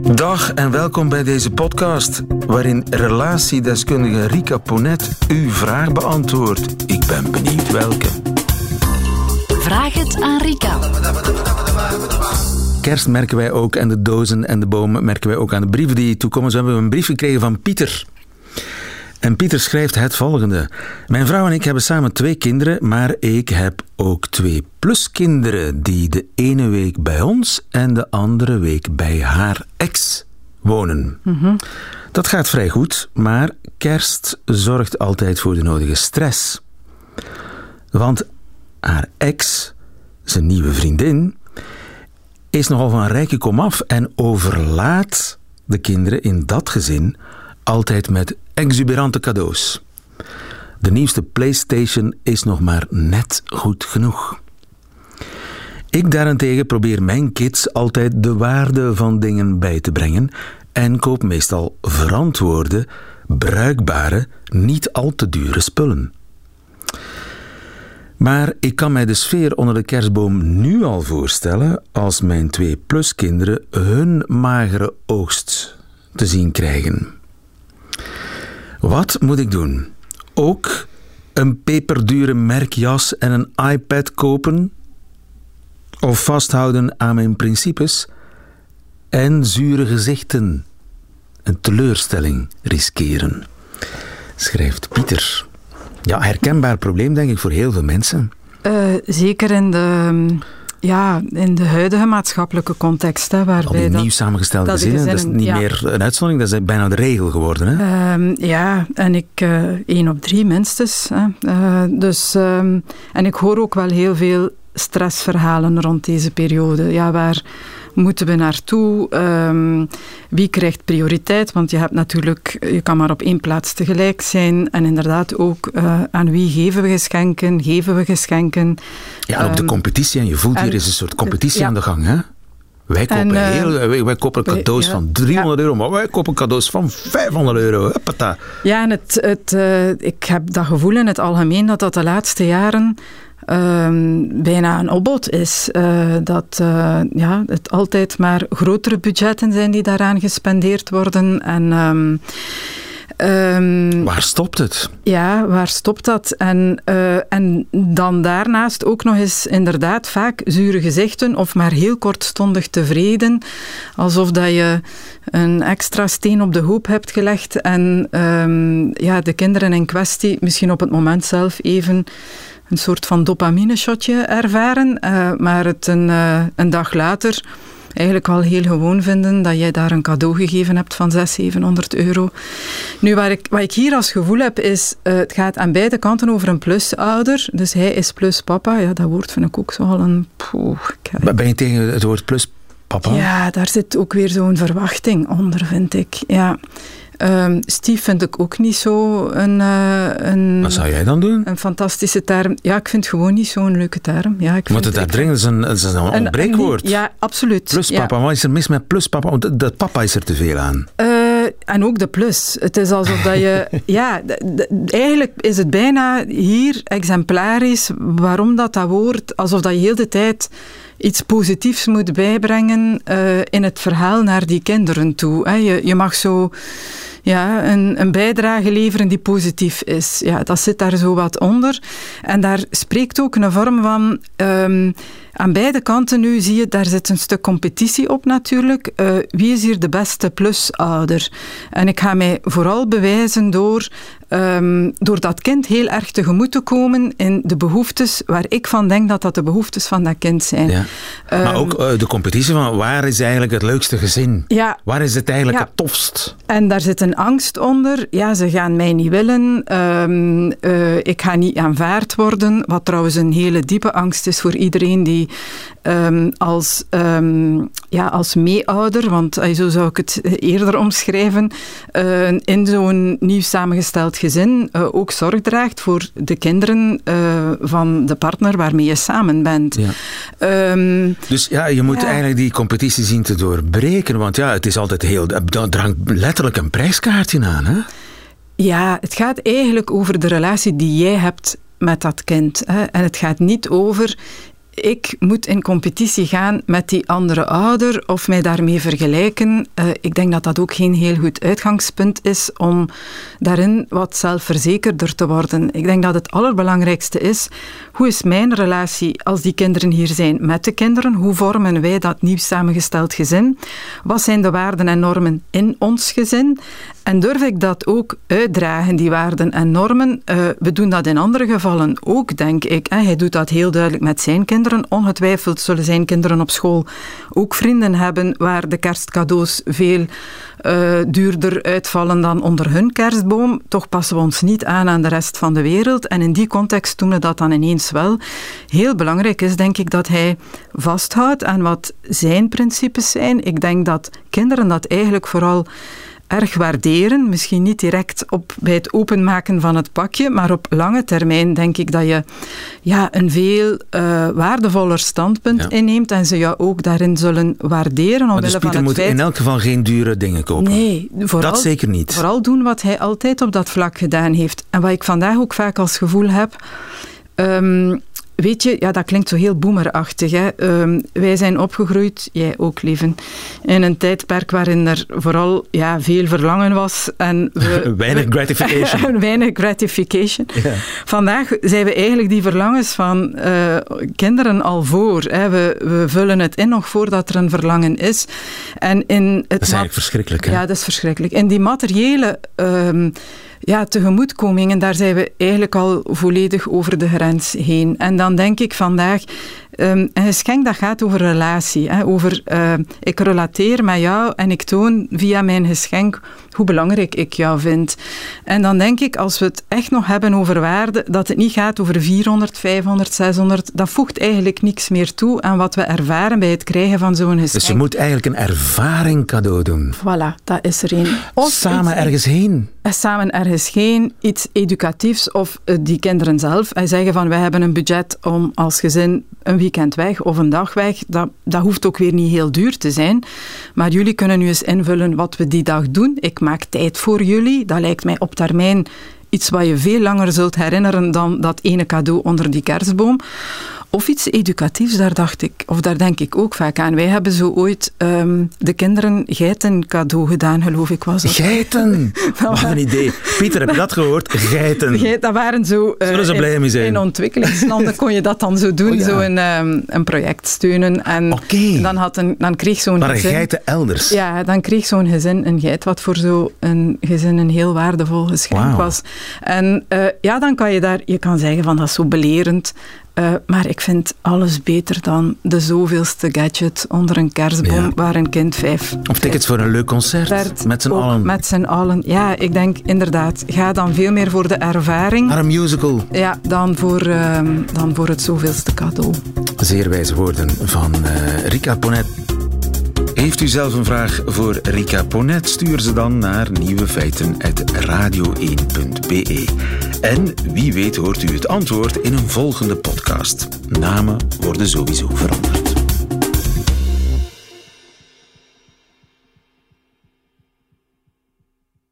Dag en welkom bij deze podcast, waarin relatiedeskundige Rika Ponet uw vraag beantwoordt. Ik ben benieuwd welke. Vraag het aan Rika. Kerst merken wij ook en de dozen en de bomen merken wij ook aan de brieven die toekomen. Zo hebben we een brief gekregen van Pieter. En Pieter schrijft het volgende. Mijn vrouw en ik hebben samen twee kinderen, maar ik heb ook twee pluskinderen die de ene week bij ons en de andere week bij haar ex wonen. Dat gaat vrij goed, maar kerst zorgt altijd voor de nodige stress. Want haar ex, zijn nieuwe vriendin, is nogal van rijke komaf en overlaat de kinderen in dat gezin altijd met exuberante cadeaus. De nieuwste PlayStation is nog maar net goed genoeg. Ik daarentegen probeer mijn kids altijd de waarde van dingen bij te brengen en koop meestal verantwoorde, bruikbare, niet al te dure spullen. Maar ik kan mij de sfeer onder de kerstboom nu al voorstellen als mijn twee pluskinderen hun magere oogst te zien krijgen. Wat moet ik doen? Ook een peperdure merkjas en een iPad kopen? Of vasthouden aan mijn principes? En zure gezichten en teleurstelling riskeren? Schrijft Pieter. Ja, herkenbaar probleem denk ik voor heel veel mensen. Uh, zeker in de, ja, in de huidige maatschappelijke context. Hè, waarbij Al die dat, nieuw samengestelde dat gezinnen, dat is niet ja. meer een uitzondering, dat is bijna de regel geworden. Hè? Ehm, ja, en ik eh, één op drie minstens. Hè. Eh, dus, ehm, en ik hoor ook wel heel veel stressverhalen rond deze periode. Ja, waar moeten we naartoe? Ehm, wie krijgt prioriteit? Want je hebt natuurlijk, je kan maar op één plaats tegelijk zijn. En inderdaad ook eh, aan wie geven we geschenken? Geven we geschenken? Ja, en op de Ehm, competitie, en je voelt en- hier is een soort competitie ja. aan de gang. Hè? Wij kopen, En, eh, heel, wij, wij kopen cadeaus ja. van 300 euro, maar wij kopen cadeaus van 500 euro. Huppata. Ja, en het, het, eh, ik heb dat gevoel in het algemeen dat dat de laatste jaren ehm, bijna een opbod is. Eh, dat eh, ja, het altijd maar grotere budgetten zijn die daaraan gespendeerd worden. En ehm, ehm, Waar stopt het? ja, waar stopt dat? En, eh, en dan daarnaast ook nog eens inderdaad vaak zure gezichten of maar heel kortstondig tevreden. Alsof dat je een extra steen op de hoop hebt gelegd en ja, de kinderen in kwestie misschien op het moment zelf even een soort van dopamine-shotje ervaren, eh, maar het een, eh, een dag later eigenlijk wel heel gewoon vinden dat jij daar een cadeau gegeven hebt van 600, 700 euro. Nu, waar ik, wat ik hier als gevoel heb, is eh, het gaat aan beide kanten over een plusouder. Dus hij is plus papa. Ja, dat woord vind ik ook zo al een... Poeh, Ben je tegen het woord plus, papa? ja, daar zit ook weer zo'n verwachting onder, vind ik. Ja. Ehm, Steve vind ik ook niet zo een, eh, een, Wat zou jij dan doen? een fantastische term. Ja, ik vind het gewoon niet zo'n leuke term. Ja, ik Want het daar dringend is een, dat is een ontbreekwoord. Ja, absoluut. Plus Ja. papa, wat is er mis met plus papa? Want de papa is er te veel aan. Eh, en ook de plus. Het is alsof dat je... ja, eigenlijk is het bijna hier exemplarisch waarom dat, dat woord... Alsof dat je heel de tijd iets positiefs moet bijbrengen eh, in het verhaal naar die kinderen toe. Hè. Je, je mag zo ja, een, een bijdrage leveren die positief is. Ja, dat zit daar zo wat onder. En daar spreekt ook een vorm van... ehm, aan beide kanten nu zie je, daar zit een stuk competitie op natuurlijk. Eh, wie is hier de beste plusouder? En ik ga mij vooral bewijzen door, ehm, door dat kind heel erg tegemoet te komen in de behoeftes waar ik van denk dat dat de behoeftes van dat kind zijn. Ja. maar Ehm, ook eh, de competitie van waar is eigenlijk het leukste gezin? Ja, Waar is het eigenlijk Ja. het tofst? En daar zit een angst onder. Ja, ze gaan mij niet willen. Ehm, eh, ik ga niet aanvaard worden. Wat trouwens een hele diepe angst is voor iedereen die ehm, als, ehm, ja, als meeouder, want eh, zo zou ik het eerder omschrijven, eh, in zo'n nieuw samengesteld gezin eh, ook zorg draagt voor de kinderen van de partner waarmee je samen bent. Ja. Ehm, Dus ja, je moet Ja. eigenlijk die competitie zien te doorbreken. Want ja, het is altijd heel. Er hangt letterlijk een prijskaartje aan. Hè? Ja, het gaat eigenlijk over de relatie die jij hebt met dat kind. Hè. En het gaat niet over ik moet in competitie gaan met die andere ouder of mij daarmee vergelijken. Uh, ik denk dat dat ook geen heel goed uitgangspunt is om daarin wat zelfverzekerder te worden. Ik denk dat het allerbelangrijkste is, hoe is mijn relatie als die kinderen hier zijn met de kinderen? Hoe vormen wij dat nieuw samengesteld gezin? Wat zijn de waarden en normen in ons gezin? En durf ik dat ook uitdragen, die waarden en normen? Uh, we doen dat in andere gevallen ook, denk ik. Hè. Hij doet dat heel duidelijk met zijn kinderen. Ongetwijfeld zullen zijn kinderen op school ook vrienden hebben waar de kerstcadeaus veel uh, duurder uitvallen dan onder hun kerstboom. Toch passen we ons niet aan aan de rest van de wereld. En in die context doen we dat dan ineens wel. Heel belangrijk is, denk ik, dat hij vasthoudt aan wat zijn principes zijn. Ik denk dat kinderen dat eigenlijk vooral erg waarderen. Misschien niet direct op, bij het openmaken van het pakje, maar op lange termijn denk ik dat je ja, een veel uh, waardevoller standpunt inneemt en ze jou ook daarin zullen waarderen. Maar dus Pieter moet in elk geval geen dure dingen kopen? Nee. Vooral, dat zeker niet. Vooral doen wat hij altijd op dat vlak gedaan heeft. En wat ik vandaag ook vaak als gevoel heb... Um, Weet je, ja, dat klinkt zo heel boemerachtig. Hè? Ehm, wij zijn opgegroeid, jij ook, lieven, in een tijdperk waarin er vooral ja, veel verlangen was. En we, weinig gratification. weinig gratification. Vandaag zijn we eigenlijk die verlangens van uh, kinderen al voor. Hè? We, we vullen het in nog voordat er een verlangen is. En in het dat is eigenlijk verschrikkelijk. Hè? Ja, dat is verschrikkelijk. In die materiële... Uh, ja, tegemoetkomingen, daar zijn we eigenlijk al volledig over de grens heen. En dan denk ik vandaag, um, een geschenk dat gaat over relatie. Hè, over, uh, ik relateer met jou en ik toon via mijn geschenk hoe belangrijk ik jou vind. En dan denk ik, als we het echt nog hebben over waarde, dat het niet gaat over 400, 500, 600, dat voegt eigenlijk niks meer toe aan wat we ervaren bij het krijgen van zo'n geschenk. Dus je moet eigenlijk een ervaring cadeau doen. Voilà, dat is er een. Of samen ergens heen. Eh, samen ergens heen, iets educatiefs of uh, die kinderen zelf. En zeggen van, wij hebben een budget om als gezin een weekend weg of een dag weg. Dat, dat hoeft ook weer niet heel duur te zijn. Maar jullie kunnen nu eens invullen wat we die dag doen. Ik maak tijd voor jullie. Dat lijkt mij op termijn iets wat je veel langer zult herinneren dan dat ene cadeau onder die kerstboom. Of iets educatiefs, daar dacht ik, of daar denk ik ook vaak aan. Wij hebben zo ooit um, de kinderen geiten cadeau gedaan, geloof ik was het. Geiten? Wat een idee. Pieter, heb je dat gehoord? Geiten. Geit, dat waren zo... Uh, Zullen ze blij mee zijn? In ontwikkelingslanden kon je dat dan zo doen, oh, ja. zo een, um, een project steunen. En okay. dan, had een, dan kreeg zo'n Maar gezin... geiten elders? Ja, dan kreeg zo'n gezin een geit, wat voor zo'n gezin een heel waardevol geschenk wow. was. En uh, ja, dan kan je daar... Je kan zeggen van, dat is zo belerend. Uh, maar ik vind alles beter dan de zoveelste gadget onder een kerstboom ja. waar een kind vijf... Of tickets voor een leuk concert, met z'n allen. Met z'n allen, ja. Ik denk inderdaad, ga dan veel meer voor de ervaring. Naar een musical. Ja, dan voor, uh, dan voor het zoveelste cadeau. Zeer wijze woorden van uh, Rika Ponet. Heeft u zelf een vraag voor Rika Ponet? Stuur ze dan naar nieuwefeiten.radio1.be. En wie weet hoort u het antwoord in een volgende podcast. Namen worden sowieso veranderd.